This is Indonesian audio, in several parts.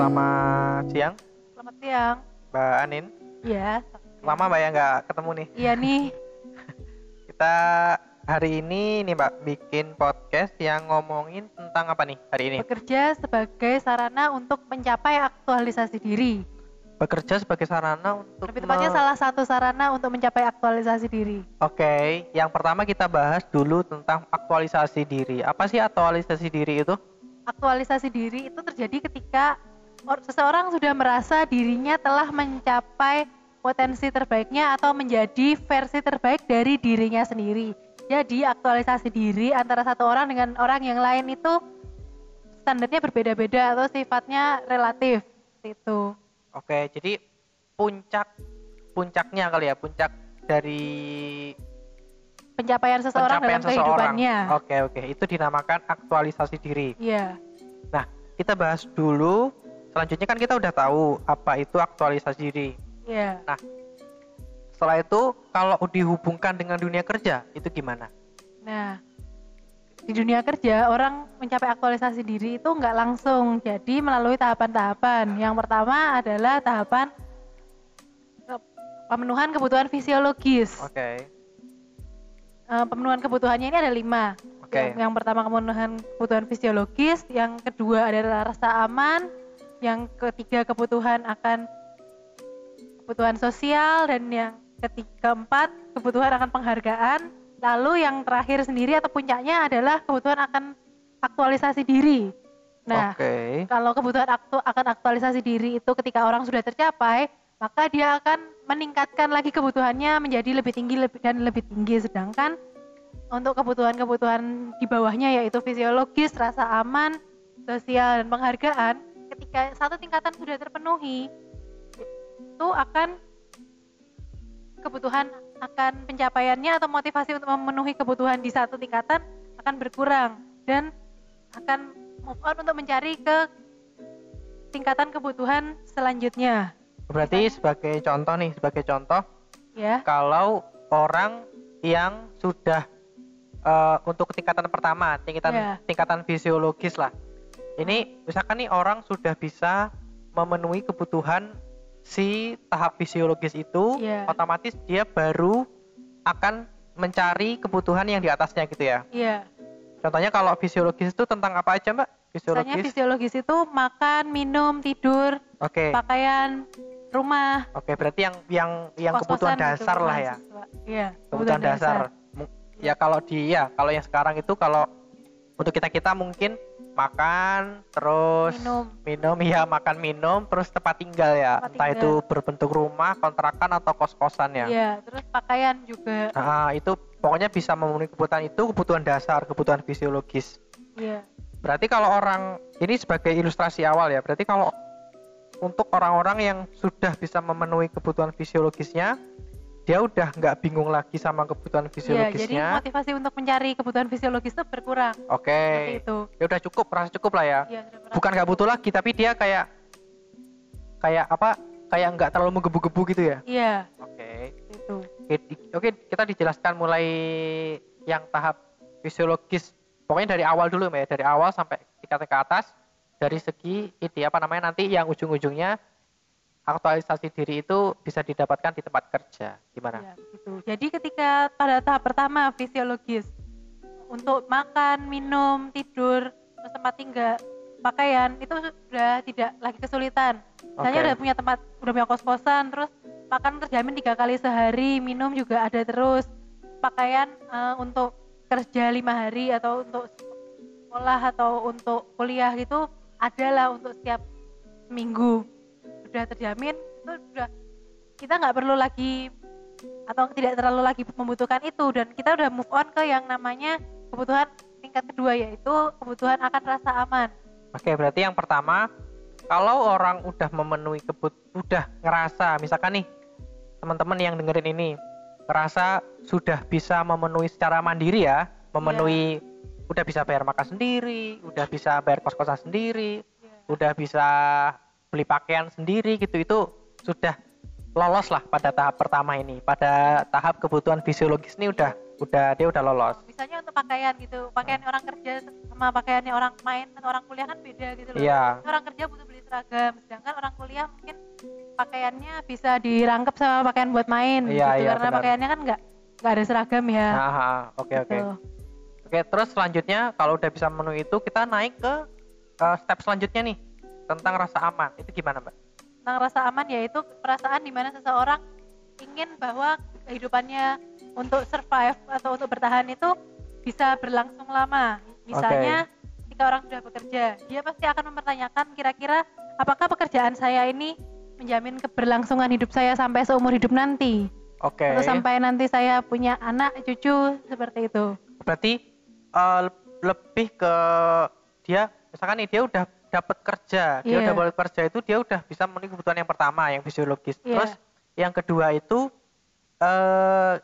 Selamat siang, Selamat siang. Mbak Anin. Iya. Lama Mbak ya nggak ketemu nih. Iya nih. Kita hari ini nih Mbak bikin podcast yang ngomongin tentang apa nih hari ini? Bekerja sebagai sarana untuk mencapai aktualisasi diri. Bekerja sebagai sarana untuk Lebih tepatnya me- salah satu sarana untuk mencapai aktualisasi diri. Oke, yang pertama kita bahas dulu tentang aktualisasi diri. Apa sih aktualisasi diri itu? Aktualisasi diri itu terjadi ketika seseorang sudah merasa dirinya telah mencapai potensi terbaiknya atau menjadi versi terbaik dari dirinya sendiri. Jadi aktualisasi diri antara satu orang dengan orang yang lain itu standarnya berbeda-beda atau sifatnya relatif. Itu. Oke, jadi puncak puncaknya kali ya, puncak dari pencapaian seseorang pencapaian dalam seseorang. kehidupannya. Oke, oke. Itu dinamakan aktualisasi diri. Iya, Nah, kita bahas dulu. Selanjutnya kan kita udah tahu apa itu aktualisasi diri. iya. Setelah itu, kalau dihubungkan dengan dunia kerja, itu gimana? Nah, di dunia kerja orang mencapai aktualisasi diri itu nggak langsung, jadi melalui tahapan-tahapan. Yang pertama adalah tahapan pemenuhan kebutuhan fisiologis. Oke, Eh, pemenuhan kebutuhannya ini ada lima. oke. Yang, yang pertama kemenuhan kebutuhan fisiologis, yang kedua adalah rasa aman, yang ketiga kebutuhan akan kebutuhan sosial dan yang ketiga keempat kebutuhan akan penghargaan. Lalu yang terakhir sendiri atau puncaknya adalah kebutuhan akan aktualisasi diri. Nah, Oke. kalau kebutuhan aktu akan aktualisasi diri itu ketika orang sudah tercapai, maka dia akan meningkatkan lagi kebutuhannya menjadi lebih tinggi lebih dan lebih tinggi. Sedangkan untuk kebutuhan-kebutuhan di bawahnya yaitu fisiologis, rasa aman, sosial dan penghargaan, ketika satu tingkatan sudah terpenuhi, itu akan kebutuhan akan pencapaiannya atau motivasi untuk memenuhi kebutuhan di satu tingkatan akan berkurang dan akan move on untuk mencari ke tingkatan kebutuhan selanjutnya Berarti sebagai contoh nih, sebagai contoh, ya kalau orang yang sudah eh, untuk tingkatan pertama, tingkatan Iya. tingkatan fisiologis lah. Ini misalkan nih orang sudah bisa memenuhi kebutuhan si tahap fisiologis itu, Iya. otomatis dia baru akan mencari kebutuhan yang di atasnya gitu ya. iya Contohnya kalau fisiologis itu tentang apa aja mbak? misalnya Fisiologis? fisiologis itu makan minum tidur Oke, pakaian rumah oke berarti yang yang yang kebutuhan kos-kosan gitu, dasar lah ya. iya kebutuhan dasar. Mu- Ya kalau di ya kalau yang sekarang itu kalau untuk kita kita mungkin makan terus minum minum ya makan minum terus tempat tinggal ya Tempat entah tinggal. itu berbentuk rumah kontrakan atau kos kosan ya. iya terus pakaian juga Nah itu pokoknya bisa memenuhi kebutuhan itu kebutuhan dasar kebutuhan fisiologis. iya Berarti kalau orang ini sebagai ilustrasi awal ya berarti kalau untuk orang-orang yang sudah bisa memenuhi kebutuhan fisiologisnya dia udah nggak bingung lagi sama kebutuhan Iya, jadi fisiologisnya. motivasi untuk mencari kebutuhan fisiologis itu berkurang. Oke. Seperti itu. Ya udah cukup, merasa cukup lah ya. Merasa- Bukan nggak butuh lagi, tapi dia kayak kayak apa? Kayak nggak terlalu menggebu-gebu gitu ya. Iya, Oke. itu. Oke, kita dijelaskan mulai yang tahap fisiologis. Pokoknya dari awal dulu, ya. Dari awal sampai tingkat ke atas. Dari segi itu apa namanya nanti yang ujung-ujungnya aktualisasi diri itu bisa didapatkan di tempat kerja. Gimana? Iya, begitu. Jadi ketika pada tahap pertama fisiologis untuk makan, minum, tidur, tempat tinggal, pakaian itu sudah tidak lagi kesulitan. Misalnya Oke. udah punya tempat, udah punya kos-kosan, terus makan terjamin tiga kali sehari, minum juga ada terus, pakaian eh, untuk kerja lima hari atau untuk sekolah atau untuk kuliah gitu adalah untuk setiap minggu sudah terjamin itu sudah kita nggak perlu lagi atau tidak terlalu lagi membutuhkan itu. Dan kita udah move on ke yang namanya kebutuhan tingkat kedua yaitu kebutuhan akan rasa aman. Oke, berarti yang pertama, kalau orang udah memenuhi kebut, udah ngerasa, misalkan nih teman-teman yang dengerin ini ngerasa sudah bisa memenuhi secara mandiri ya, memenuhi udah bisa bayar makan sendiri, udah bisa bayar kos-kosan sendiri, udah bisa beli pakaian sendiri gitu itu sudah lolos lah pada tahap pertama ini. Pada tahap kebutuhan fisiologis ini udah udah dia udah lolos. misalnya untuk pakaian gitu pakaian orang kerja sama pakaiannya orang main atau orang kuliah kan beda gitu loh Iya. orang kerja butuh beli seragam sedangkan orang kuliah mungkin pakaiannya bisa dirangkep sama pakaian buat main Iya, gitu iya, karena benar. pakaiannya kan nggak nggak ada seragam ya Nah, ah, oke oke. gitu. Oke, terus selanjutnya kalau udah bisa memenuhi itu kita naik ke eh, step selanjutnya nih tentang rasa aman. Itu gimana, Mbak? tentang rasa aman yaitu perasaan di mana seseorang ingin bahwa kehidupannya untuk survive atau untuk bertahan itu bisa berlangsung lama. Misalnya ketika orang sudah bekerja, dia pasti akan mempertanyakan kira-kira apakah pekerjaan saya ini menjamin keberlangsungan hidup saya sampai seumur hidup nanti Oke. atau sampai nanti saya punya anak cucu seperti itu. Berarti eh, lebih ke dia misalkan nih dia udah dapat kerja, dia Iya. udah dapat kerja itu dia udah bisa memenuhi kebutuhan yang pertama yang fisiologis. Iya. Terus yang kedua itu eh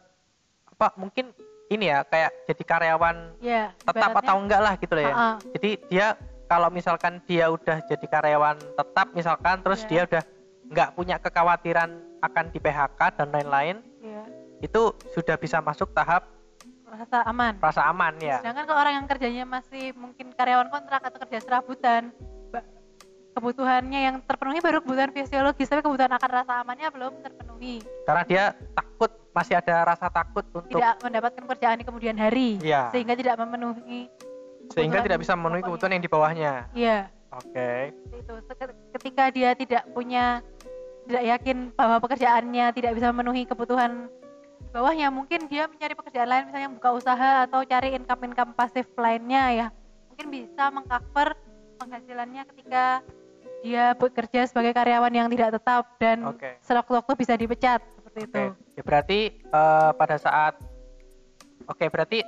apa mungkin ini ya kayak jadi karyawan Ya, tetap ibaratnya- atau enggak lah gitu loh ya. Ah, ah. Jadi dia kalau misalkan dia udah jadi karyawan tetap misalkan terus Iya. dia udah nggak punya kekhawatiran akan di PHK dan lain-lain Iya, itu sudah bisa masuk tahap rasa aman. rasa aman ya. Sedangkan kalau orang yang kerjanya masih mungkin karyawan kontrak atau kerja serabutan, kebutuhannya yang terpenuhi baru kebutuhan fisiologis, tapi kebutuhan akan rasa amannya belum terpenuhi. Karena dia takut masih ada rasa takut untuk Tidak mendapatkan pekerjaan di kemudian hari, Iya. sehingga tidak memenuhi. sehingga tidak bisa memenuhi pokoknya. kebutuhan yang di bawahnya. Iya, Oke. itu. Sek- Ketika dia tidak punya, tidak yakin bahwa pekerjaannya tidak bisa memenuhi kebutuhan di bawahnya, mungkin dia mencari pekerjaan lain, misalnya buka usaha atau cari income-income pasif lainnya ya. Mungkin bisa mengcover penghasilannya ketika dia bekerja sebagai karyawan yang tidak tetap dan Oke. sewaktu-waktu bisa dipecat seperti Oke. itu. Ya berarti eh, pada saat Oke, berarti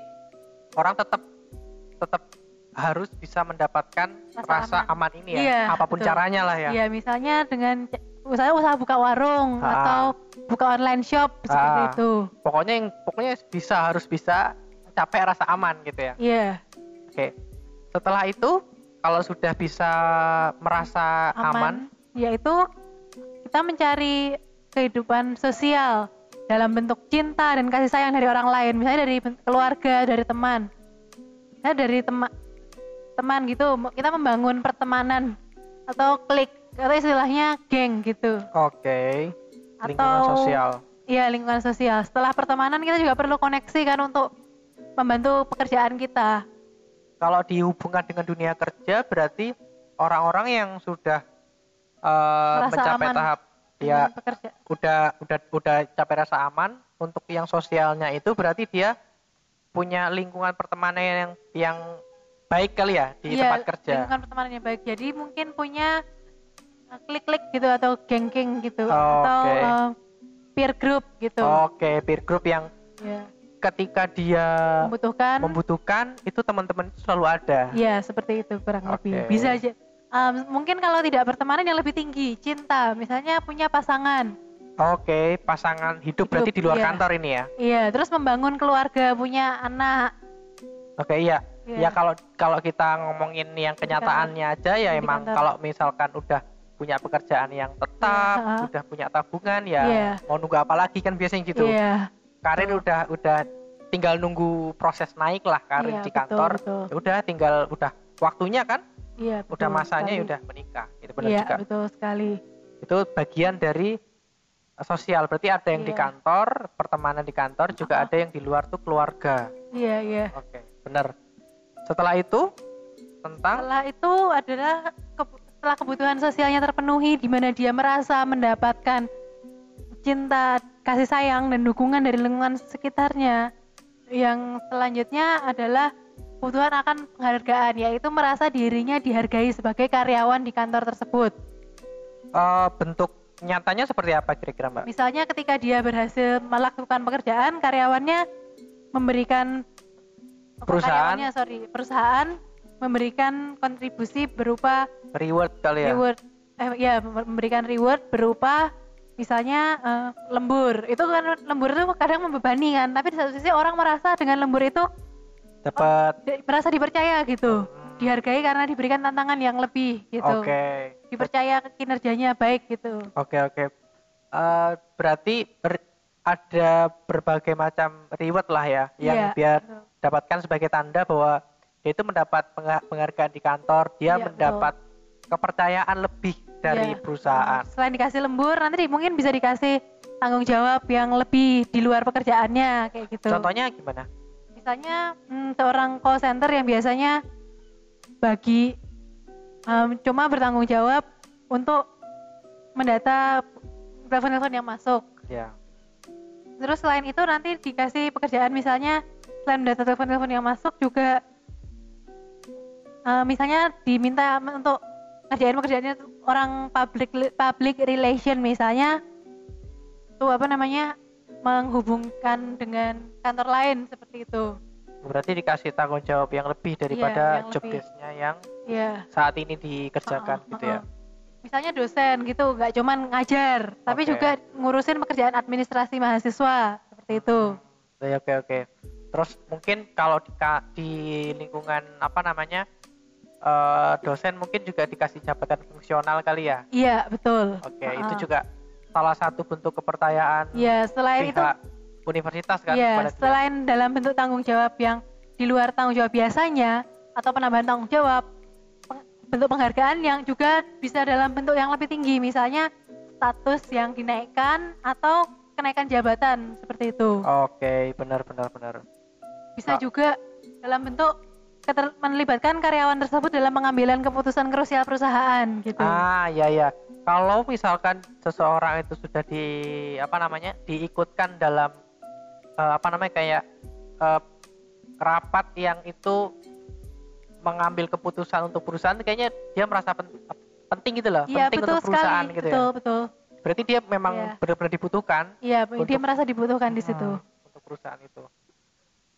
orang tetap tetap harus bisa mendapatkan Rasa rasa, aman. aman. ini ya, Iya, apa pun betul. caranya lah ya. Iya, misalnya dengan c- usaha buka warung Ah. atau buka online shop seperti Ah. itu. Pokoknya yang pokoknya bisa harus bisa capai rasa aman gitu ya. Iya, Oke. Setelah itu kalau sudah bisa merasa aman, aman, yaitu kita mencari kehidupan sosial dalam bentuk cinta dan kasih sayang dari orang lain, misalnya dari keluarga, dari teman. Misalnya dari teman teman gitu, kita membangun pertemanan atau klik atau istilahnya geng gitu. oke. Lingkungan Atau- sosial. Iya lingkungan sosial. Setelah pertemanan kita juga perlu koneksi kan untuk membantu pekerjaan kita. Kalau dihubungkan dengan dunia kerja berarti orang-orang yang sudah eh, Merasa mencapai aman tahap ya pekerja. udah udah udah capai rasa aman untuk yang sosialnya itu berarti dia punya lingkungan pertemanan yang yang baik kali ya di Iya, tempat kerja. Lingkungan pertemanan yang baik. Jadi mungkin punya uh, klik-klik gitu atau geng-geng gitu Oh, atau oke. uh, peer group gitu. Oke, peer group yang Ya. Ketika dia Membutuhkan. membutuhkan itu teman-teman itu selalu ada. Iya, seperti itu kurang Oke. lebih. Bisa aja. Um, mungkin kalau tidak bertemanan yang lebih tinggi, cinta, misalnya punya pasangan. Oke, pasangan hidup, Hidup, berarti di luar iya. kantor ini ya. Iya, terus membangun keluarga, punya anak. Oke, iya. Iya. Ya kalau kalau kita ngomongin yang kenyataannya aja ya Di emang kantor. kalau misalkan udah punya pekerjaan yang tetap, Iya, ha. udah punya tabungan ya Iya. mau nunggu apa lagi kan biasanya gitu. Iya. Karir betul. udah udah tinggal nunggu proses naik lah karir Iya, di betul, kantor. betul. Ya udah tinggal udah waktunya kan, Iya, udah betul masanya sekali. ya udah menikah. Itu benar Iya, juga. betul sekali. Itu bagian dari sosial. Berarti ada yang di Iya. kantor, pertemanan di kantor, juga Ah. ada yang di luar tuh keluarga. Iya, iya. Oke, benar. Setelah itu tentang Setelah itu adalah ke- setelah kebutuhan sosialnya terpenuhi di mana dia merasa mendapatkan cinta, kasih sayang dan dukungan dari lingkungan sekitarnya. Yang selanjutnya adalah kebutuhan akan penghargaan yaitu merasa dirinya dihargai sebagai karyawan di kantor tersebut. eh, bentuk nyatanya seperti apa kira-kira Mbak? Misalnya ketika dia berhasil melakukan pekerjaan, karyawannya memberikan bukan Perusahaan. karyawannya, sorry, perusahaan memberikan kontribusi berupa Reward kali ya. reward eh, ya memberikan reward berupa misalnya eh, lembur. Itu kan lembur itu kadang membebani kan tapi di satu sisi orang merasa dengan lembur itu Dapat di- merasa dipercaya gitu. Hmm, dihargai karena diberikan tantangan yang lebih gitu. Oke. dipercaya kinerjanya baik gitu. Oke, oke. Eh, berarti ber- ada berbagai macam reward lah ya yang Iya, biar betul. dapatkan sebagai tanda bahwa dia itu mendapat pengha- penghargaan di kantor, dia Iya, mendapat kepercayaan lebih dari Iya. perusahaan. Selain dikasih lembur, nanti mungkin bisa dikasih tanggung jawab yang lebih di luar pekerjaannya kayak gitu. Contohnya gimana? Misalnya hmm, seorang call center yang biasanya bagi em, cuma bertanggung jawab untuk mendata telepon-telepon yang masuk. Ya. Terus selain itu nanti dikasih pekerjaan misalnya selain data telepon-telepon yang masuk juga eh, misalnya diminta untuk ngerjain pekerjaannya orang public public relation misalnya tuh apa namanya menghubungkan dengan kantor lain seperti itu. Berarti dikasih tanggung jawab yang lebih daripada Iya, yang job lebih. desk-nya yang Ya. saat ini dikerjakan Heeh, gitu ya. heeh. Misalnya dosen gitu, nggak cuman ngajar, tapi Oke. juga ngurusin pekerjaan administrasi mahasiswa seperti itu. Oke oke oke. Terus mungkin kalau di, di lingkungan apa namanya eh, dosen mungkin juga dikasih jabatan fungsional kali ya. Iya betul. Oke Heeh. itu juga salah satu bentuk kepercayaan Iya selain itu, universitas kan iya selain dalam bentuk tanggung jawab yang di luar tanggung jawab biasanya atau penambahan tanggung jawab, bentuk penghargaan yang juga bisa dalam bentuk yang lebih tinggi, misalnya status yang dinaikkan atau kenaikan jabatan seperti itu. Oke benar benar benar. bisa Ah. juga dalam bentuk keter- melibatkan karyawan tersebut dalam pengambilan keputusan krusial perusahaan gitu. Ah ya ya. Kalau misalkan seseorang itu sudah di apa namanya diikutkan dalam eh, apa namanya kayak eh, rapat yang itu mengambil keputusan untuk perusahaan, kayaknya dia merasa pen- penting gitu loh, Iya penting betul untuk perusahaan sekali, gitu betul ya. betul. Berarti dia memang Iya. benar-benar dibutuhkan Iya dia merasa dibutuhkan di situ. hmm, untuk perusahaan itu.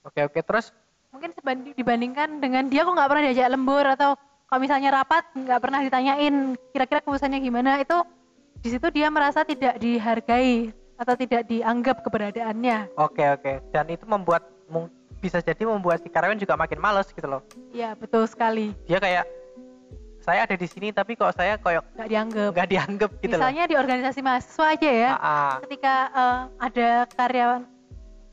Oke oke terus Mungkin sebanding- dibandingkan dengan dia kok nggak pernah diajak lembur atau kalau misalnya rapat nggak pernah ditanyain kira-kira keputusannya gimana itu di situ dia merasa tidak dihargai atau tidak dianggap keberadaannya. oke oke dan itu membuat bisa jadi membuat si karyawan juga makin males gitu loh. Iya betul sekali Dia kayak saya ada di sini tapi kok saya kayak nggak dianggap. nggak dianggap gitu loh. misalnya di organisasi mahasiswa aja ya. Ah. ketika eh, ada karyawan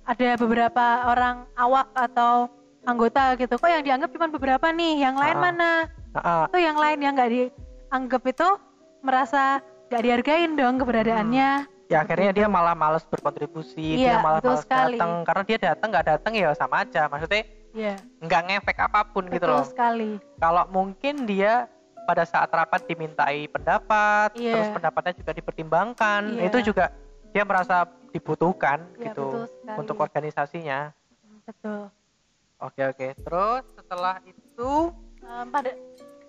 ada beberapa orang awak atau anggota gitu kok yang dianggap cuma beberapa nih yang lain Ah. mana Ah, ah. itu yang lain yang nggak dianggap itu merasa nggak dihargain dong keberadaannya Ya akhirnya dia malah males berkontribusi, dia Iya, malah males datang karena dia datang nggak datang ya sama aja. Maksudnya Iya nggak ngefek apa pun gitu betul loh. sekali Kalau mungkin dia pada saat rapat dimintai pendapat, Iya. terus pendapatnya juga dipertimbangkan, Iya. itu juga dia merasa dibutuhkan Iya, gitu untuk organisasinya. betul Oke oke. Terus setelah itu, Em, pada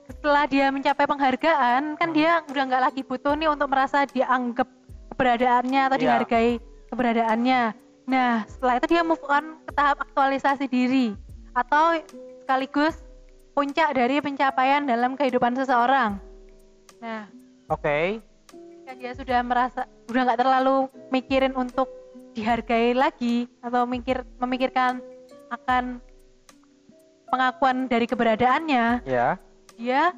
setelah dia mencapai penghargaan kan Hmm. dia udah nggak lagi butuh nih untuk merasa dianggap keberadaannya atau Iya. dihargai keberadaannya. Nah setelah itu dia move on ke tahap aktualisasi diri atau sekaligus puncak dari pencapaian dalam kehidupan seseorang. Nah oke, ketika dia sudah merasa udah nggak terlalu mikirin untuk dihargai lagi atau mikir memikirkan akan pengakuan dari keberadaannya ya, dia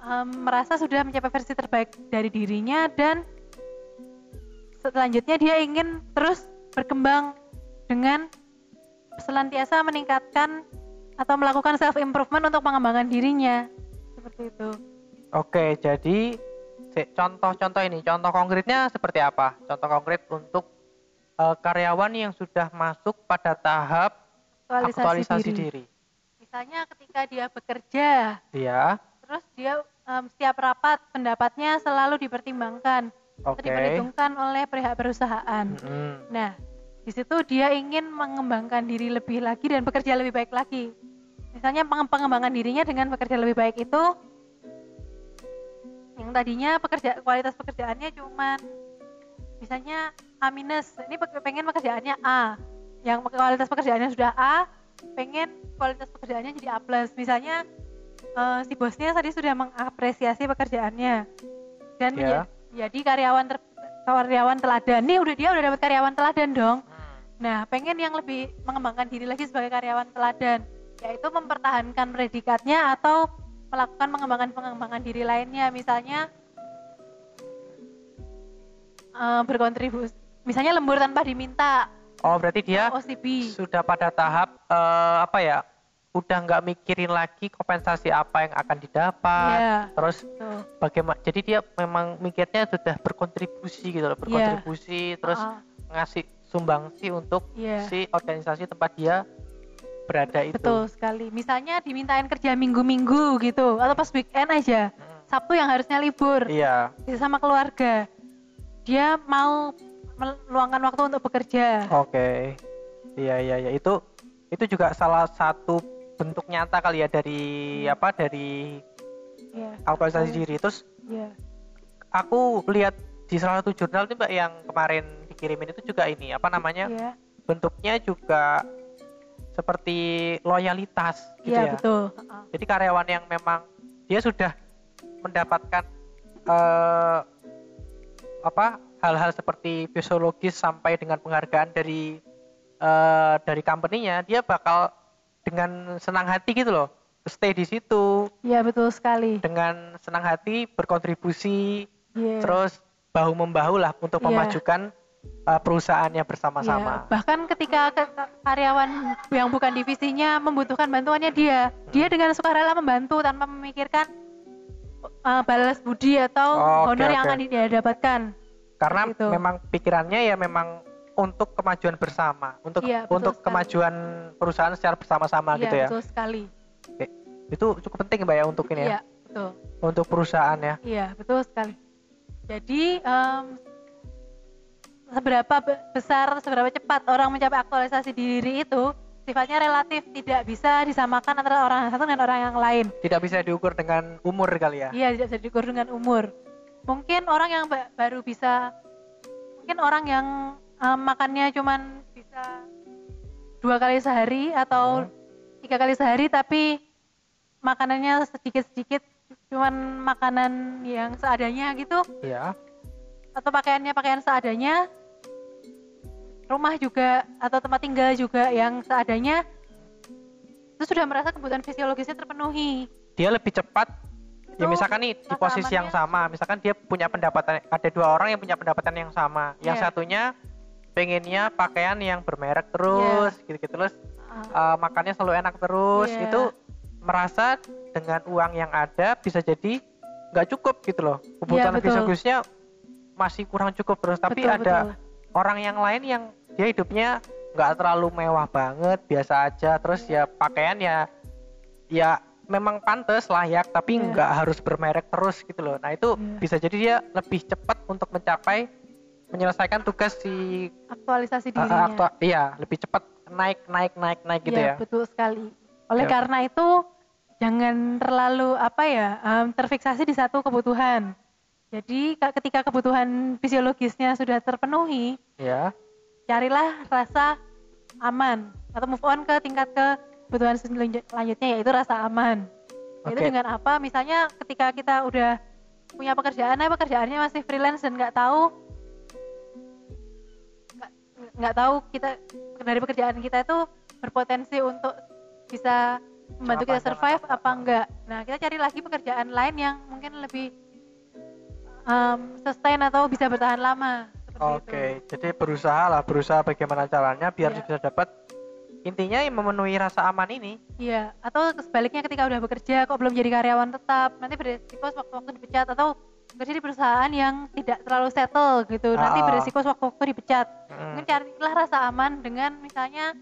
em, merasa sudah mencapai versi terbaik dari dirinya dan selanjutnya dia ingin terus berkembang dengan selantiasa meningkatkan atau melakukan self improvement untuk pengembangan dirinya seperti itu oke. Jadi contoh-contoh ini, contoh konkretnya seperti apa? Contoh konkret untuk eh, karyawan yang sudah masuk pada tahap aktualisasi, aktualisasi diri. diri. Misalnya ketika dia bekerja Ya, terus dia em, setiap rapat pendapatnya selalu dipertimbangkan oke. diperhitungkan oleh pihak perusahaan Mm-mm. Nah, di situ dia ingin mengembangkan diri lebih lagi dan bekerja lebih baik lagi. Misalnya penge- pengembangan dirinya dengan bekerja lebih baik itu yang tadinya pekerja kualitas pekerjaannya cuman misalnya A minus, ini pe- pengen pekerjaannya A. Yang kualitas pekerjaannya sudah A, pengen kualitas pekerjaannya jadi A plus. Misalnya eh, si bosnya tadi sudah mengapresiasi pekerjaannya dan Ya. menja- jadi karyawan ter- karyawan teladan. Nih udah dia udah dapat karyawan teladan dong. Hmm. Nah, pengen yang lebih mengembangkan diri lagi sebagai karyawan teladan, yaitu mempertahankan predikatnya atau melakukan pengembangan-pengembangan diri lainnya. Misalnya, eh, berkontribusi misalnya lembur tanpa diminta Oh, berarti dia OCB sudah pada tahap eh, apa ya? Udah nggak mikirin lagi kompensasi apa yang akan didapat. Iya. Terus bagaimana? Jadi dia memang mikirnya sudah berkontribusi gitu loh, berkontribusi terus Ah, ngasih sumbangsi untuk Iya. si organisasi tempat dia berada itu. betul sekali misalnya dimintain kerja minggu-minggu gitu atau pas weekend aja Mm. Sabtu yang harusnya libur Iya. bisa sama keluarga dia mau meluangkan waktu untuk bekerja Oke. Iya iya iya itu itu juga salah satu bentuk nyata kali ya dari apa dari Iya, aktualisasi betul. diri. Terus Iya. aku lihat di salah satu jurnal nih mbak yang kemarin dikirimin itu juga ini apa namanya Iya, bentuknya juga seperti loyalitas gitu iya ya. betul. Jadi karyawan yang memang dia sudah mendapatkan eh, apa hal-hal seperti fisiologis sampai dengan penghargaan dari eh, dari company-nya, dia bakal dengan senang hati gitu loh stay di situ Iya betul sekali. dengan senang hati berkontribusi Iya. terus bahu membahu lah untuk Iya. memajukan uh, perusahaannya bersama-sama. Bahkan ketika ke- ke- karyawan yang bukan divisinya membutuhkan bantuannya dia, dia dengan sukarela membantu tanpa memikirkan uh, balas budi atau Oh, honor yang oke. akan dia dapatkan. Karena gitu. memang pikirannya ya memang untuk kemajuan bersama, untuk betul untuk sekali. kemajuan perusahaan secara bersama-sama Iya, gitu ya. betul sekali. Oke. Itu cukup penting Mbak ya untuk ini ya, Iya, betul. untuk perusahaan ya. Iya, betul sekali. Jadi em, seberapa be- besar, seberapa cepat orang mencapai aktualisasi diri itu sifatnya relatif tidak bisa disamakan antara orang yang satu dengan orang yang lain. Tidak bisa diukur dengan umur kali ya. Iya, tidak bisa diukur dengan umur. Mungkin orang yang ba- baru bisa, mungkin orang yang em, makannya cuman bisa dua kali sehari atau tiga kali sehari, tapi makanannya sedikit-sedikit, cuman makanan yang seadanya gitu, Iya. atau pakaiannya pakaian seadanya, rumah juga atau tempat tinggal juga yang seadanya, itu sudah merasa kebutuhan fisiologisnya terpenuhi. Dia lebih cepat ya misalkan nih di posisi yang sama, misalkan dia punya pendapatan ada dua orang yang punya pendapatan yang sama. Yang Iya. satunya pengennya pakaian yang bermerek Iya. terus gitu-gitu terus uh, makannya selalu enak terus Iya. itu merasa dengan uang yang ada bisa jadi nggak cukup gitu loh kebutuhan Iya, betul. fisiologisnya masih kurang cukup terus tapi betul, ada betul. orang yang lain yang dia hidupnya nggak terlalu mewah banget biasa aja terus ya pakaian ya ya memang pantas layak tapi Iya. nggak harus bermerek terus gitu loh nah itu Iya. bisa jadi dia lebih cepat untuk mencapai menyelesaikan tugas si aktualisasi uh, dirinya. aktua- iya lebih cepat naik naik naik naik gitu Iya, ya betul sekali. Oleh Ya. karena itu jangan terlalu apa ya em, terfiksasi di satu kebutuhan. Jadi ka- ketika kebutuhan fisiologisnya sudah terpenuhi, ya carilah rasa aman atau move on ke tingkat ke kebutuhan selanjut- selanjutnya yaitu rasa aman. Itu Oke. dengan apa? Misalnya ketika kita udah punya pekerjaan, nah pekerjaannya masih freelance dan nggak tahu nggak- tahu kita dari pekerjaan kita itu berpotensi untuk bisa membantu kita survive apa enggak. Nah, kita cari lagi pekerjaan lain yang mungkin lebih em, sustain atau bisa bertahan lama. Oke, itu. jadi berusaha lah, berusaha bagaimana caranya biar Iya. bisa dapat intinya yang memenuhi rasa aman ini. Iya, atau sebaliknya ketika udah bekerja kok belum jadi karyawan tetap, nanti beresiko waktu-waktu dipecat atau bekerja di perusahaan yang tidak terlalu settle gitu, nanti Ah. beresiko waktu-waktu dipecat. Hmm. Mungkin carilah rasa aman dengan misalnya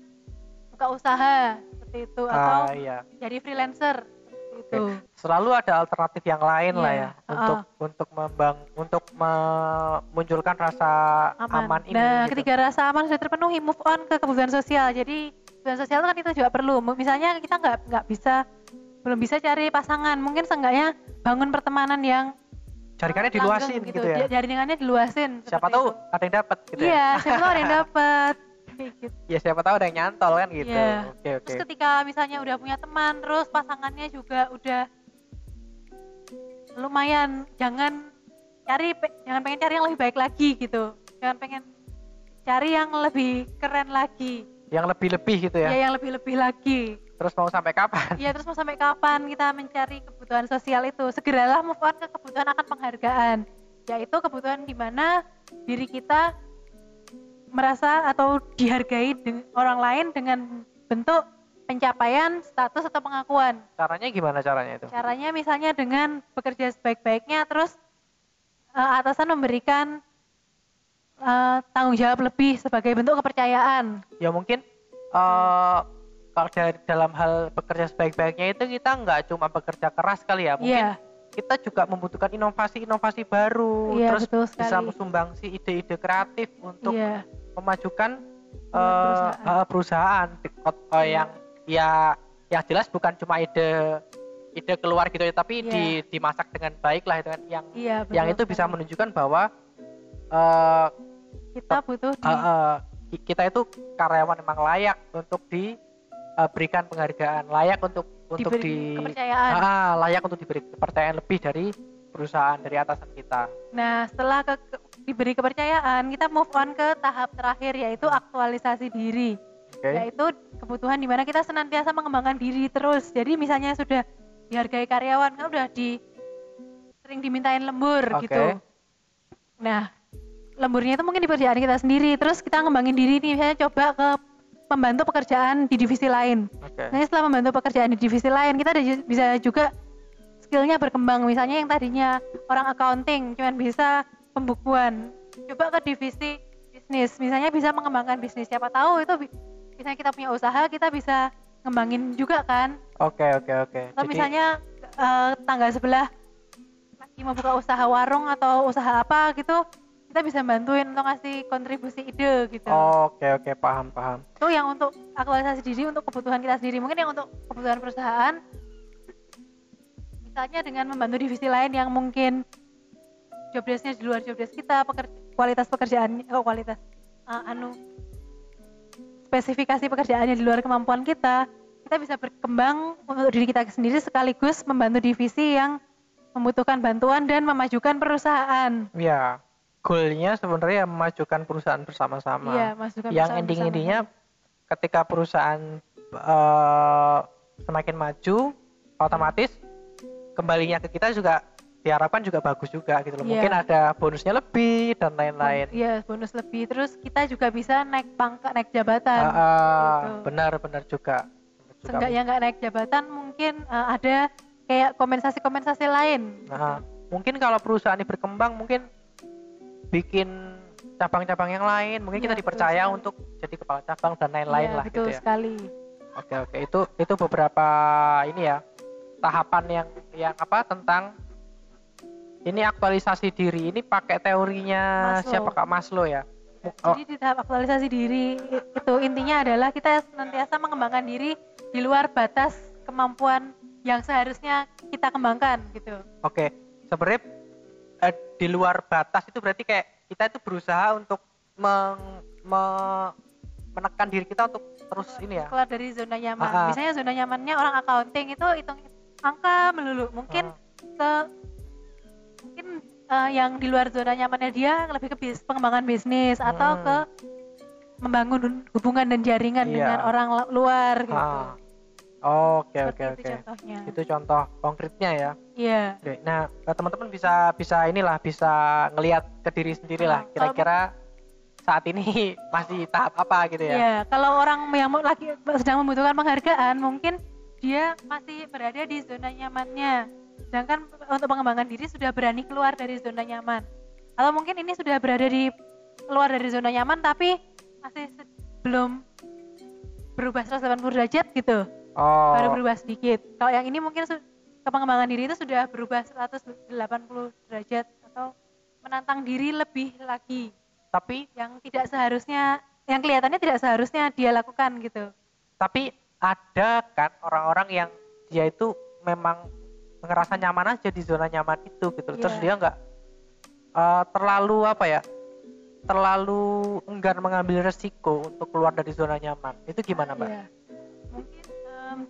buka usaha seperti itu atau Ah, iya. jadi freelancer itu. Selalu ada alternatif yang lain lah Iya, ya ah. untuk untuk membang untuk memunculkan rasa Aman. aman, ini. nah, gitu. ketika rasa aman sudah terpenuhi, move on ke kebutuhan sosial. Jadi kebutuhan sosial itu kan kita juga perlu. Misalnya kita nggak nggak bisa belum bisa cari pasangan, mungkin seenggaknya bangun pertemanan yang Jaringannya langgeng diluasin gitu, ya. Ja- Jaringannya diluasin. Siapa tahu itu. ada yang dapat gitu Iya, ya. siapa tahu ada yang dapat. Gitu. Ya siapa tahu ada yang nyantol kan gitu. Iya. Oke, oke. Terus ketika misalnya udah punya teman, terus pasangannya juga udah lumayan, jangan cari jangan pengen cari yang lebih baik lagi gitu. Jangan pengen cari yang lebih keren lagi. Yang lebih-lebih gitu ya. Ya, yang lebih-lebih lagi. Terus mau sampai kapan? Ya terus mau sampai kapan kita mencari kebutuhan sosial itu? Segeralah move on ke kebutuhan akan penghargaan. Yaitu kebutuhan di mana diri kita merasa atau dihargai dengan orang lain dengan bentuk pencapaian status atau pengakuan Caranya gimana caranya itu? caranya misalnya dengan bekerja sebaik-baiknya terus eh, atasan memberikan eh, tanggung jawab lebih sebagai bentuk kepercayaan Ya mungkin eh kalau dalam hal bekerja sebaik-baiknya itu kita nggak cuma bekerja keras kali ya, mungkin iya kita juga membutuhkan inovasi-inovasi baru, Iya, terus betul bisa sekali. mensumbangsi ide-ide kreatif untuk iya memajukan Iya, eh, perusahaan. eh, perusahaan eh, Iya. yang ya yang jelas bukan cuma ide ide keluar gitu ya, tapi Iya. di dimasak dengan baik lah itu kan yang iya yang itu bisa menunjukkan bahwa eh, kita butuh di eh, eh, ki- kita itu karyawan memang layak untuk diberikan penghargaan, layak untuk untuk diberi di kepercayaan Ah, layak untuk diberi kepercayaan lebih dari perusahaan dari atasan kita. Nah, setelah ke, ke- diberi kepercayaan, kita move on ke tahap terakhir yaitu aktualisasi diri. Oke. Yaitu kebutuhan di mana kita senantiasa mengembangkan diri terus. Jadi misalnya sudah dihargai karyawan, kan udah di sering dimintain lembur Oke. gitu. Nah, lemburnya itu mungkin di pekerjaan kita sendiri. Terus kita ngembangin diri nih, misalnya coba ke membantu pekerjaan di divisi lain. Oke. Nah, setelah membantu pekerjaan di divisi lain, kita bisa juga skillnya berkembang. Misalnya yang tadinya orang accounting, cuman bisa pembukuan. Coba ke divisi bisnis, misalnya bisa mengembangkan bisnis. Siapa tahu itu misalnya kita punya usaha, kita bisa ngembangin juga kan. Oke, oke, oke. Atau Jadi- misalnya eh, tangga sebelah lagi mau buka usaha warung atau usaha apa gitu, kita bisa bantuin untuk ngasih kontribusi ide gitu. Oke, oke, paham, paham. itu yang untuk aktualisasi diri untuk kebutuhan kita sendiri. Mungkin yang untuk kebutuhan perusahaan misalnya dengan membantu divisi lain yang mungkin job desk-nya di luar job desk kita peker- kualitas pekerjaan oh kualitas uh, anu spesifikasi pekerjaannya di luar kemampuan kita kita bisa berkembang untuk diri kita sendiri sekaligus membantu divisi yang membutuhkan bantuan dan memajukan perusahaan. Ya, goalnya sebenarnya memajukan perusahaan bersama-sama. iya masukan Yang ending-endingnya ketika perusahaan eh, semakin maju, otomatis kembalinya ke kita juga diharapkan juga bagus juga gitu loh. Iya. Mungkin ada bonusnya lebih dan lain-lain. Iya, bonus lebih. Terus kita juga bisa naik pangkat, naik jabatan. Ah, ah, gitu. Benar-benar juga. Benar juga. Seenggaknya nggak naik jabatan, mungkin eh, ada kayak kompensasi-kompensasi lain. Nah, mungkin kalau perusahaan ini berkembang mungkin bikin cabang-cabang yang lain, mungkin kita Iya, betul dipercaya sekali. untuk jadi kepala cabang dan lain-lain Iya, lah betul gitu ya. sekali. Oke oke itu itu beberapa ini ya tahapan yang yang apa tentang ini aktualisasi diri ini pakai teorinya Maslow. siapa kak Maslow ya? Mu- oh, Jadi di tahap aktualisasi diri itu intinya adalah kita senantiasa mengembangkan diri di luar batas kemampuan yang seharusnya kita kembangkan gitu. Oke sebenarnya eh, di luar batas itu berarti kayak kita itu berusaha untuk meng- me- menekan diri kita untuk terus ini ya. Keluar dari zona nyaman. Ah, ah. Misalnya zona nyamannya orang accounting itu hitung angka melulu. Mungkin Ah. ke mungkin eh, yang di luar zona nyamannya dia lebih ke bis- pengembangan bisnis atau Hmm. ke membangun hubungan dan jaringan Iya. dengan orang luar gitu. Ah. Oke oke oke. Itu contoh konkretnya ya. Iya. Oke, nah eh, teman-teman bisa bisa inilah bisa ngelihat ke diri sendiri lah. Ah, kalau Kira-kira saat ini masih tahap apa gitu ya? Iya, kalau orang yang lagi sedang membutuhkan penghargaan, mungkin dia masih berada di zona nyamannya. Sedangkan untuk mengembangkan diri sudah berani keluar dari zona nyaman. Atau mungkin ini sudah berada di keluar dari zona nyaman tapi masih belum berubah 180 derajat gitu. Oh, Baru berubah sedikit. Kalau yang ini mungkin pengembangan diri itu sudah berubah 180 derajat atau menantang diri lebih lagi tapi yang tidak seharusnya yang kelihatannya tidak seharusnya dia lakukan gitu. tapi ada kan orang-orang yang dia itu memang ngerasa nyaman aja di zona nyaman itu gitu. Terus Iya. dia nggak eh, terlalu apa ya? Terlalu enggan mengambil resiko untuk keluar dari zona nyaman. Itu gimana, Mbak? Iya.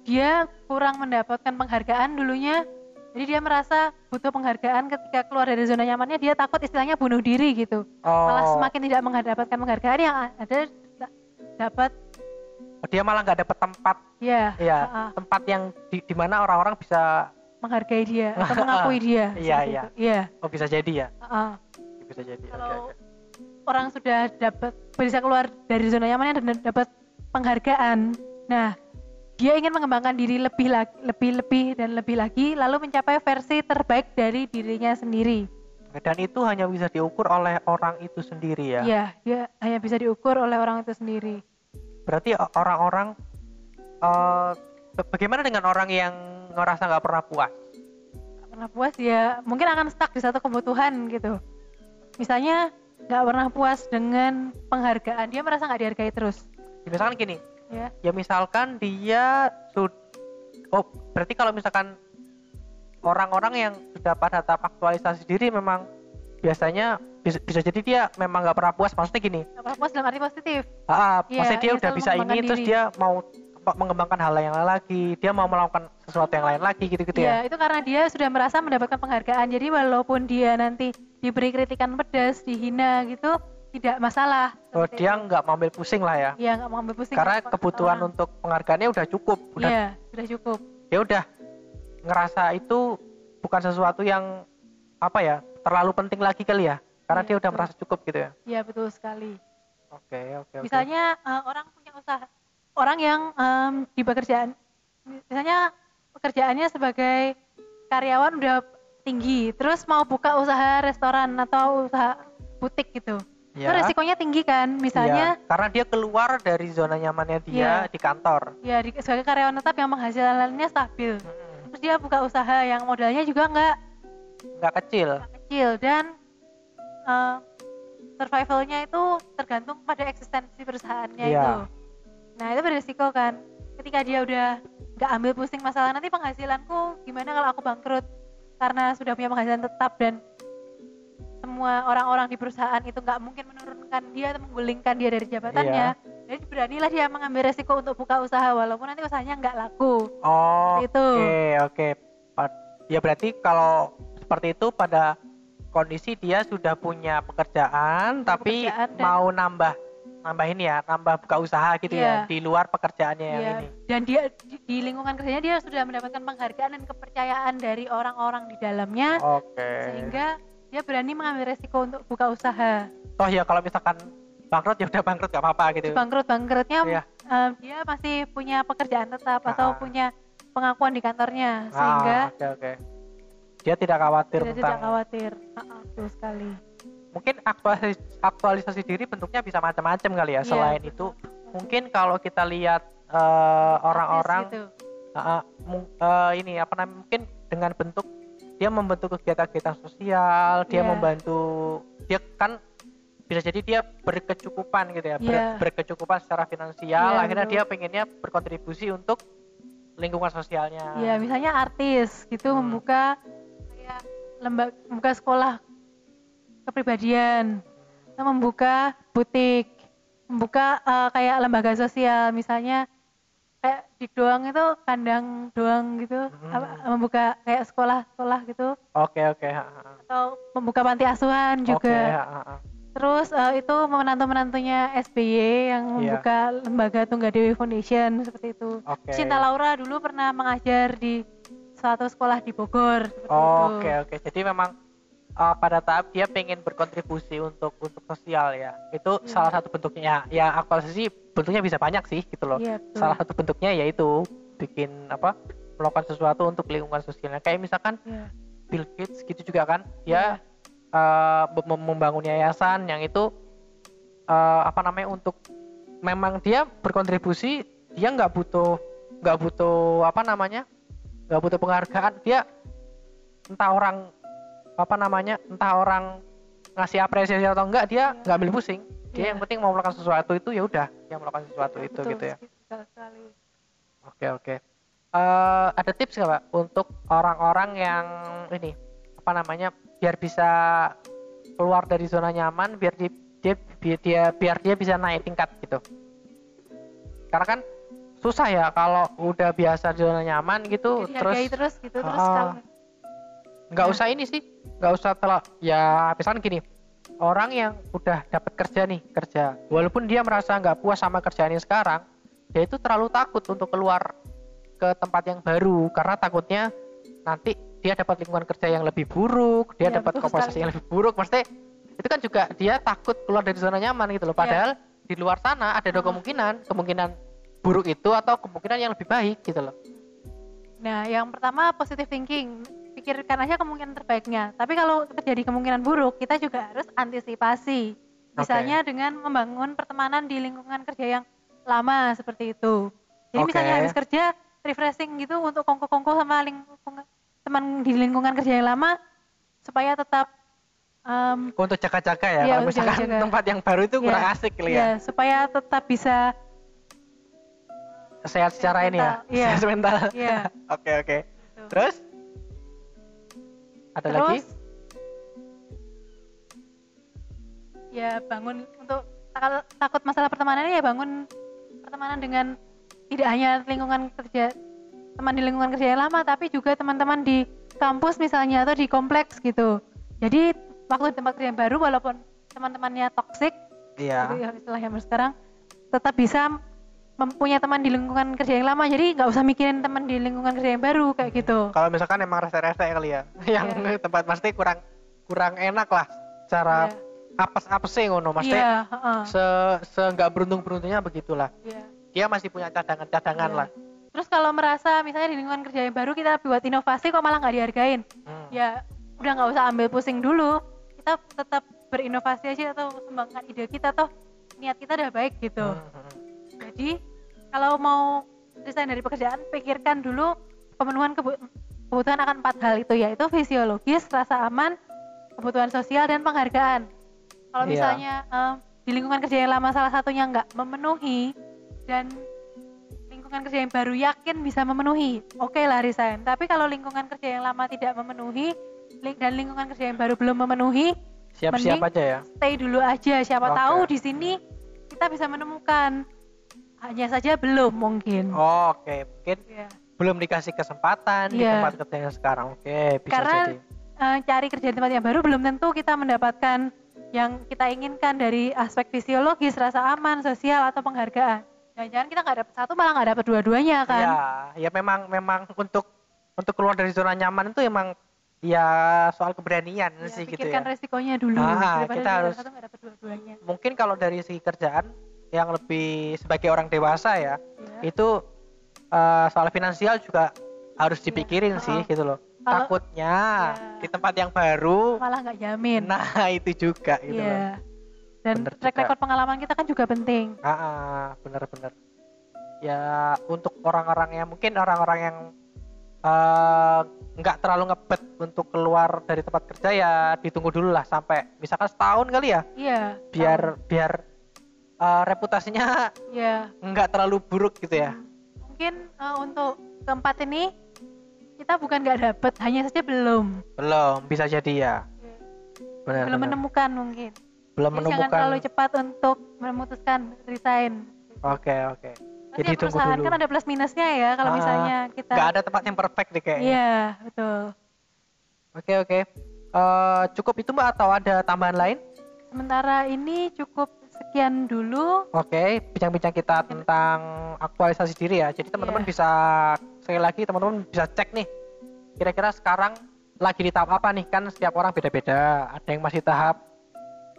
Dia kurang mendapatkan penghargaan dulunya. Jadi dia merasa butuh penghargaan ketika keluar dari zona nyamannya dia takut istilahnya bunuh diri gitu. Oh, Malah semakin tidak mendapatkan penghargaan yang ada da- dapat dia malah nggak dapet tempat ya ya ah, ah, tempat yang di, di mana orang-orang bisa menghargai dia atau mengakui dia. Iya, iya. Iya. oh bisa jadi ya ah, ah. bisa jadi Kalau oke orang sudah dapat bisa keluar dari zona nyamannya dan dapat penghargaan. Nah, dia ingin mengembangkan diri lebih lagi, lebih lebih dan lebih lagi, lalu mencapai versi terbaik dari dirinya sendiri. Dan itu hanya bisa diukur oleh orang itu sendiri ya. Iya, dia hanya bisa diukur oleh orang itu sendiri. Berarti orang-orang ba- bagaimana dengan orang yang ngerasa nggak pernah puas? Nggak pernah puas ya, mungkin akan stuck di satu kebutuhan gitu. Misalnya nggak pernah puas dengan penghargaan, dia merasa nggak dihargai terus. Ya, Misalkan gini, Ya, ya misalkan dia sud oh berarti kalau misalkan orang-orang yang sudah pada tahap aktualisasi diri memang biasanya bisa, bisa jadi dia memang nggak pernah puas maksudnya gini nggak pernah puas dalam arti positif. ah, Iya, maksudnya dia dia udah bisa ini mengembangkan terus diri. dia mau mengembangkan hal yang lain lagi dia mau melakukan sesuatu yang lain lagi gitu-gitu Ya, ya itu karena dia sudah merasa mendapatkan penghargaan. Jadi walaupun dia nanti diberi kritikan pedas, dihina gitu, tidak masalah. oh dia nggak mau ambil pusing lah ya Iya, nggak mau ambil pusing. karena kebutuhan orang. untuk penghargaannya udah cukup udah Iya, sudah cukup. ya udah ngerasa itu bukan sesuatu yang apa ya terlalu penting lagi kali ya karena Iya, dia udah betul. merasa cukup gitu ya Iya, betul sekali. oke oke oke Misalnya eh, orang punya usaha, orang yang em, di pekerjaan, misalnya pekerjaannya sebagai karyawan udah tinggi, terus mau buka usaha restoran atau usaha butik gitu, itu Ya. resikonya tinggi kan? Misalnya Iya, karena dia keluar dari zona nyamannya dia Iya. di kantor ya di, sebagai karyawan tetap yang penghasilannya stabil, Mm-mm. terus dia buka usaha yang modalnya juga nggak nggak kecil nggak kecil dan eh, survivalnya itu tergantung pada eksistensi perusahaannya Iya. itu. Nah itu beresiko kan. Ketika dia udah nggak ambil pusing masalah nanti penghasilanku gimana kalau aku bangkrut karena sudah punya penghasilan tetap dan semua orang-orang di perusahaan itu nggak mungkin menurunkan dia atau menggulingkan dia dari jabatannya. Iya. Jadi beranilah dia mengambil resiko untuk buka usaha walaupun nanti usahanya nggak laku. oh oke oke Pa- ya berarti kalau seperti itu pada kondisi dia sudah punya pekerjaan tapi pekerjaan dan- mau nambah nambah ini ya nambah buka usaha gitu ya Iya. di luar pekerjaannya yang Iya, ini Dan dia di, di lingkungan kerjanya dia sudah mendapatkan penghargaan dan kepercayaan dari orang-orang di dalamnya oke sehingga dia berani mengambil resiko untuk buka usaha. toh ya kalau misalkan bangkrut ya udah bangkrut gak apa-apa gitu Bangkrut bangkrutnya Iya. eh, dia masih punya pekerjaan tetap atau Ah. punya pengakuan di kantornya sehingga Ah, oke oke dia tidak khawatir dia tentang tidak khawatir. Ah, betul sekali. mungkin aktualisasi, aktualisasi diri bentuknya bisa macam-macam kali ya Iya, selain itu mungkin kalau kita lihat eh, orang-orang Artis gitu. uh, uh, ini apa namanya mungkin dengan bentuk dia membentuk kegiatan-kegiatan sosial dia Iya. membantu dia kan bisa jadi dia berkecukupan gitu ya ber- Iya. berkecukupan secara finansial Iya, akhirnya betul. dia pengennya berkontribusi untuk lingkungan sosialnya Ya, misalnya artis gitu Hmm. membuka kayak lembaga membuka sekolah kepribadian, membuka butik, membuka eh, kayak lembaga sosial, misalnya kayak di doang itu kandang doang gitu, Hmm. apa, membuka kayak sekolah-sekolah gitu, oke oke ha, ha, ha. atau membuka panti asuhan oke juga. ha, ha, ha. Terus eh, itu menantu-menantunya SBY yang Iya. membuka lembaga Tunggadewi Foundation seperti itu. oke Cinta Laura dulu pernah mengajar di suatu sekolah di Bogor. Oke oke. Jadi memang uh, pada tahap dia pengen berkontribusi untuk untuk sosial ya. Itu Iya. salah satu bentuknya. Ya aktualisasi bentuknya bisa banyak sih gitu loh. Iya, betul. Salah satu bentuknya yaitu bikin apa? melakukan sesuatu untuk lingkungan sosialnya. Kayak misalkan Iya. Bill Gates gitu juga kan. Dia uh, mem- membangun yayasan yang itu uh, apa namanya untuk memang dia berkontribusi dia nggak butuh nggak butuh apa namanya nggak butuh penghargaan dia entah orang apa namanya entah orang ngasih apresiasi atau enggak dia nggak ambil pusing. Dia Iya. yang penting mau melakukan sesuatu itu ya udah dia melakukan sesuatu itu Betul gitu ya. sekali- oke oke. Eh, ada tips nggak pak untuk orang-orang yang ini apa namanya biar bisa keluar dari zona nyaman biar di, dia biar dia biar dia bisa naik tingkat gitu? Karena kan susah ya kalau udah biasa di zona nyaman gitu terus terus gitu terus kalau nggak Ya. usah ini sih nggak usah telah ya misalkan gini orang yang udah dapat kerja nih kerja walaupun dia merasa nggak puas sama kerjaannya sekarang dia itu terlalu takut untuk keluar ke tempat yang baru karena takutnya nanti dia dapat lingkungan kerja yang lebih buruk dia Iya, dapat kompensasi sekali. yang lebih buruk pasti itu kan juga dia takut keluar dari zona nyaman gitu loh Iya. padahal di luar sana ada dua kemungkinan kemungkinan buruk itu atau kemungkinan yang lebih baik gitu loh Nah, yang pertama positive thinking. Pikirkan aja kemungkinan terbaiknya. Tapi kalau terjadi kemungkinan buruk, kita juga harus antisipasi. Misalnya dengan membangun pertemanan di lingkungan kerja yang lama seperti itu. Jadi Oke. misalnya habis kerja refreshing gitu untuk kongko-kongko sama lingkungan teman di lingkungan kerja yang lama supaya tetap em, untuk jaga-jaga ya Iya, kalau misalkan jaga-jaga. tempat yang baru itu kurang Iya, asik kali iya, ya supaya tetap bisa sehat secara ini ya mental, iya. sehat mental oke oke gitu. terus ada Terus? Lagi ya bangun untuk takut, masalah pertemanan ya bangun pertemanan dengan tidak hanya lingkungan kerja teman di lingkungan kerja yang lama tapi juga teman-teman di kampus misalnya atau di kompleks gitu. Jadi waktu di tempat kerja yang baru walaupun teman-temannya toksik iya. gitu ya istilah yang sekarang tetap bisa mempunyai teman di lingkungan kerja yang lama jadi nggak usah mikirin teman di lingkungan kerja yang baru kayak gitu kalau misalkan emang rese-rese kali ya yang Iya. tempat pasti kurang kurang enak lah cara Iya. apes-apes sih ngono maksudnya iya heeh. se se nggak beruntung beruntungnya begitulah Iya. dia masih punya cadangan-cadangan Iya. lah Terus kalau merasa misalnya di lingkungan kerja yang baru kita buat inovasi kok malah nggak dihargain, Hmm. ya udah nggak usah ambil pusing dulu. Kita tetap berinovasi aja atau sumbangkan ide kita toh niat kita udah baik gitu. Hmm, hmm. Jadi kalau mau resign dari pekerjaan pikirkan dulu pemenuhan kebu- kebutuhan akan empat hal itu yaitu fisiologis, rasa aman, kebutuhan sosial dan penghargaan. Kalau Iya. misalnya em, di lingkungan kerja yang lama salah satunya nggak memenuhi dan lingkungan kerja yang baru yakin bisa memenuhi, oke lah resign. Tapi kalau lingkungan kerja yang lama tidak memenuhi ling- dan lingkungan kerja yang baru belum memenuhi, siap-siap aja ya stay dulu aja. Siapa Oke. tahu di sini kita bisa menemukan. Hanya saja belum mungkin. Oh, oke mungkin Ya. belum dikasih kesempatan di Iya. tempat kerja yang sekarang oke bisa Karena jadi eh, cari kerja di tempat yang baru belum tentu kita mendapatkan yang kita inginkan dari aspek fisiologis, rasa aman, sosial atau penghargaan. Jangan-jangan kita nggak dapat satu malah nggak dapat dua-duanya kan? ya ya memang memang untuk untuk keluar dari zona nyaman itu emang ya soal keberanian Ya, sih gitu pikirkan ya resikonya dulu Ah, kita harus- dapat dua-duanya. mungkin kalau dari segi kerjaan yang lebih sebagai orang dewasa ya Ya. itu eh, soal finansial juga harus dipikirin Iya. sih Oh. gitu loh Kalau- takutnya Ya. di tempat yang baru Malah nggak jamin. nah itu juga gitu loh Iya. Dan Bener track juga. record pengalaman kita kan juga penting. Ah, ah, bener-bener ya untuk orang-orang yang mungkin orang-orang yang eh, nggak terlalu ngebet untuk keluar dari tempat kerja ya ditunggu dulu lah sampai misalkan setahun kali ya Iya. biar biar eh, reputasinya Iya. nggak terlalu buruk gitu ya Mungkin eh, untuk keempat ini kita bukan nggak dapet, hanya saja belum. belum bisa jadi ya benar belum benar. menemukan mungkin. belum Jadi jangan menemukan terlalu cepat untuk memutuskan resign. oke oke Pasti Jadi ya tunggu perusahaan dulu. kan ada plus minusnya ya kalau Ah, misalnya kita. nggak ada tempat yang perfect deh kayaknya Iya betul. oke oke Eh, cukup itu mbak atau ada tambahan lain Sementara ini cukup sekian dulu. Oke, bincang-bincang kita tentang aktualisasi diri ya. Jadi teman-teman Iya. bisa sekali lagi teman-teman bisa cek nih. Kira-kira sekarang lagi di tahap apa nih? Kan setiap orang beda-beda. Ada yang masih tahap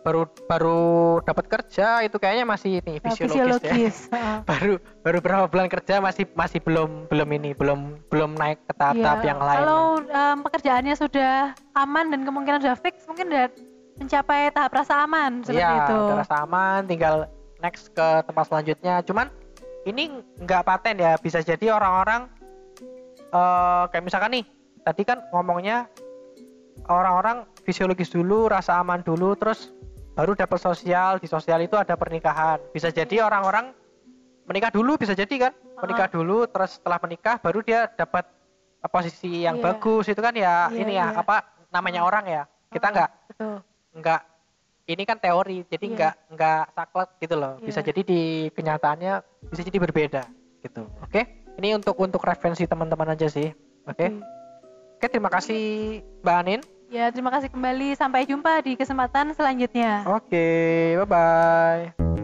baru baru dapat kerja itu kayaknya masih ini Nah, fisiologis, ya. fisiologis. Heeh. baru baru berapa bulan kerja masih masih belum belum ini belum belum naik ke tahap-tahap Iya, yang lain. Kalau em, pekerjaannya sudah aman dan kemungkinan sudah fix, mungkin udah mencapai tahap rasa aman seperti Iya, itu. udah rasa aman, tinggal next ke tempat selanjutnya. Cuman ini nggak paten ya, bisa jadi orang-orang eh kayak misalkan nih, tadi kan ngomongnya orang-orang fisiologis dulu, rasa aman dulu, terus baru dapat sosial. Di sosial itu ada pernikahan. Bisa jadi orang-orang menikah dulu, bisa jadi kan? Menikah dulu, terus setelah menikah baru dia dapat posisi yang Iya. bagus itu kan ya Iya, ini ya iya. apa namanya orang ya. Kita Heeh, nggak. Nggak ini kan teori jadi Iya. nggak nggak saklek gitu loh bisa Iya. jadi di kenyataannya bisa jadi berbeda gitu oke ini untuk untuk referensi teman-teman aja sih oke Oke. oke terima kasih mbak Anin Ya, terima kasih kembali. Sampai jumpa di kesempatan selanjutnya. oke bye bye